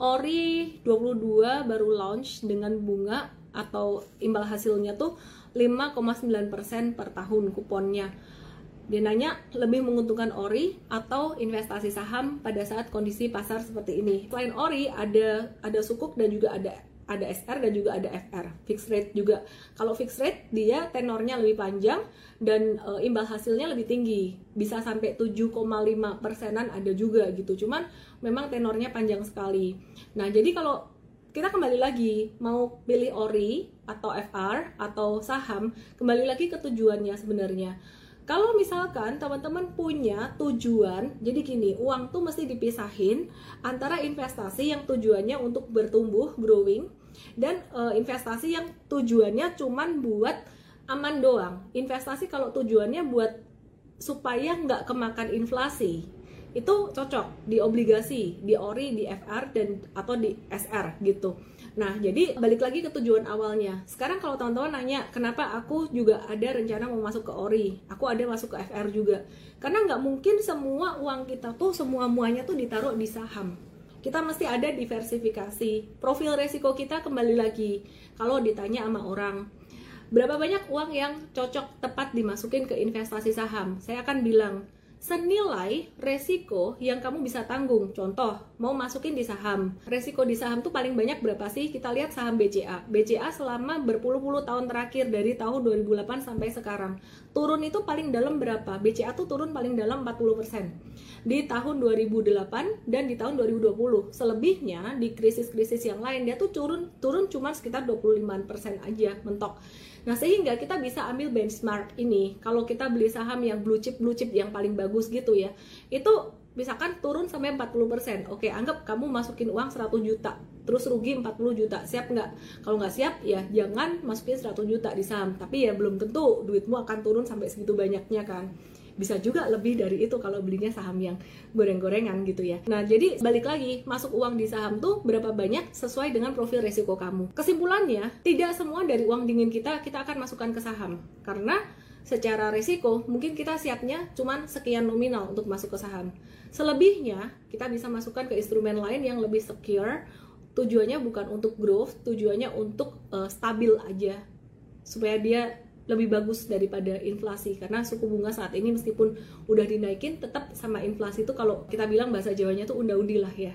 Ori 22 baru launch dengan bunga atau imbal hasilnya tuh 5,9% per tahun kuponnya. Dia nanya lebih menguntungkan Ori atau investasi saham pada saat kondisi pasar seperti ini. Selain Ori ada ada sukuk dan juga ada ada SR dan juga ada FR fixed rate juga. Kalau fixed rate dia tenornya lebih panjang dan e, imbal hasilnya lebih tinggi. Bisa sampai 7,5 persenan ada juga gitu. Cuman memang tenornya panjang sekali. Nah jadi kalau kita kembali lagi mau pilih ori atau FR atau saham kembali lagi ke tujuannya sebenarnya kalau misalkan teman-teman punya tujuan, jadi gini, uang tuh mesti dipisahin antara investasi yang tujuannya untuk bertumbuh, growing, dan uh, investasi yang tujuannya cuman buat aman doang. Investasi kalau tujuannya buat supaya nggak kemakan inflasi itu cocok di obligasi, di ORI, di FR dan atau di SR gitu. Nah, jadi balik lagi ke tujuan awalnya. Sekarang kalau teman-teman nanya, kenapa aku juga ada rencana mau masuk ke ORI, aku ada masuk ke FR juga. Karena nggak mungkin semua uang kita tuh semua muanya tuh ditaruh di saham kita mesti ada diversifikasi profil resiko kita kembali lagi kalau ditanya sama orang berapa banyak uang yang cocok tepat dimasukin ke investasi saham saya akan bilang senilai resiko yang kamu bisa tanggung. Contoh, mau masukin di saham. Resiko di saham tuh paling banyak berapa sih? Kita lihat saham BCA. BCA selama berpuluh-puluh tahun terakhir dari tahun 2008 sampai sekarang. Turun itu paling dalam berapa? BCA tuh turun paling dalam 40% di tahun 2008 dan di tahun 2020. Selebihnya di krisis-krisis yang lain dia tuh turun turun cuma sekitar 25% aja mentok. Nah, sehingga kita bisa ambil benchmark ini. Kalau kita beli saham yang blue chip blue chip yang paling bagus gitu ya. Itu misalkan turun sampai 40%. Oke, anggap kamu masukin uang 100 juta, terus rugi 40 juta. Siap nggak? Kalau nggak siap, ya jangan masukin 100 juta di saham. Tapi ya belum tentu duitmu akan turun sampai segitu banyaknya kan bisa juga lebih dari itu kalau belinya saham yang goreng-gorengan gitu ya. Nah, jadi balik lagi, masuk uang di saham tuh berapa banyak sesuai dengan profil resiko kamu. Kesimpulannya, tidak semua dari uang dingin kita kita akan masukkan ke saham karena secara resiko mungkin kita siapnya cuma sekian nominal untuk masuk ke saham. Selebihnya kita bisa masukkan ke instrumen lain yang lebih secure. Tujuannya bukan untuk growth, tujuannya untuk uh, stabil aja supaya dia lebih bagus daripada inflasi karena suku bunga saat ini meskipun udah dinaikin tetap sama inflasi itu kalau kita bilang bahasa Jawanya tuh unda-undi lah ya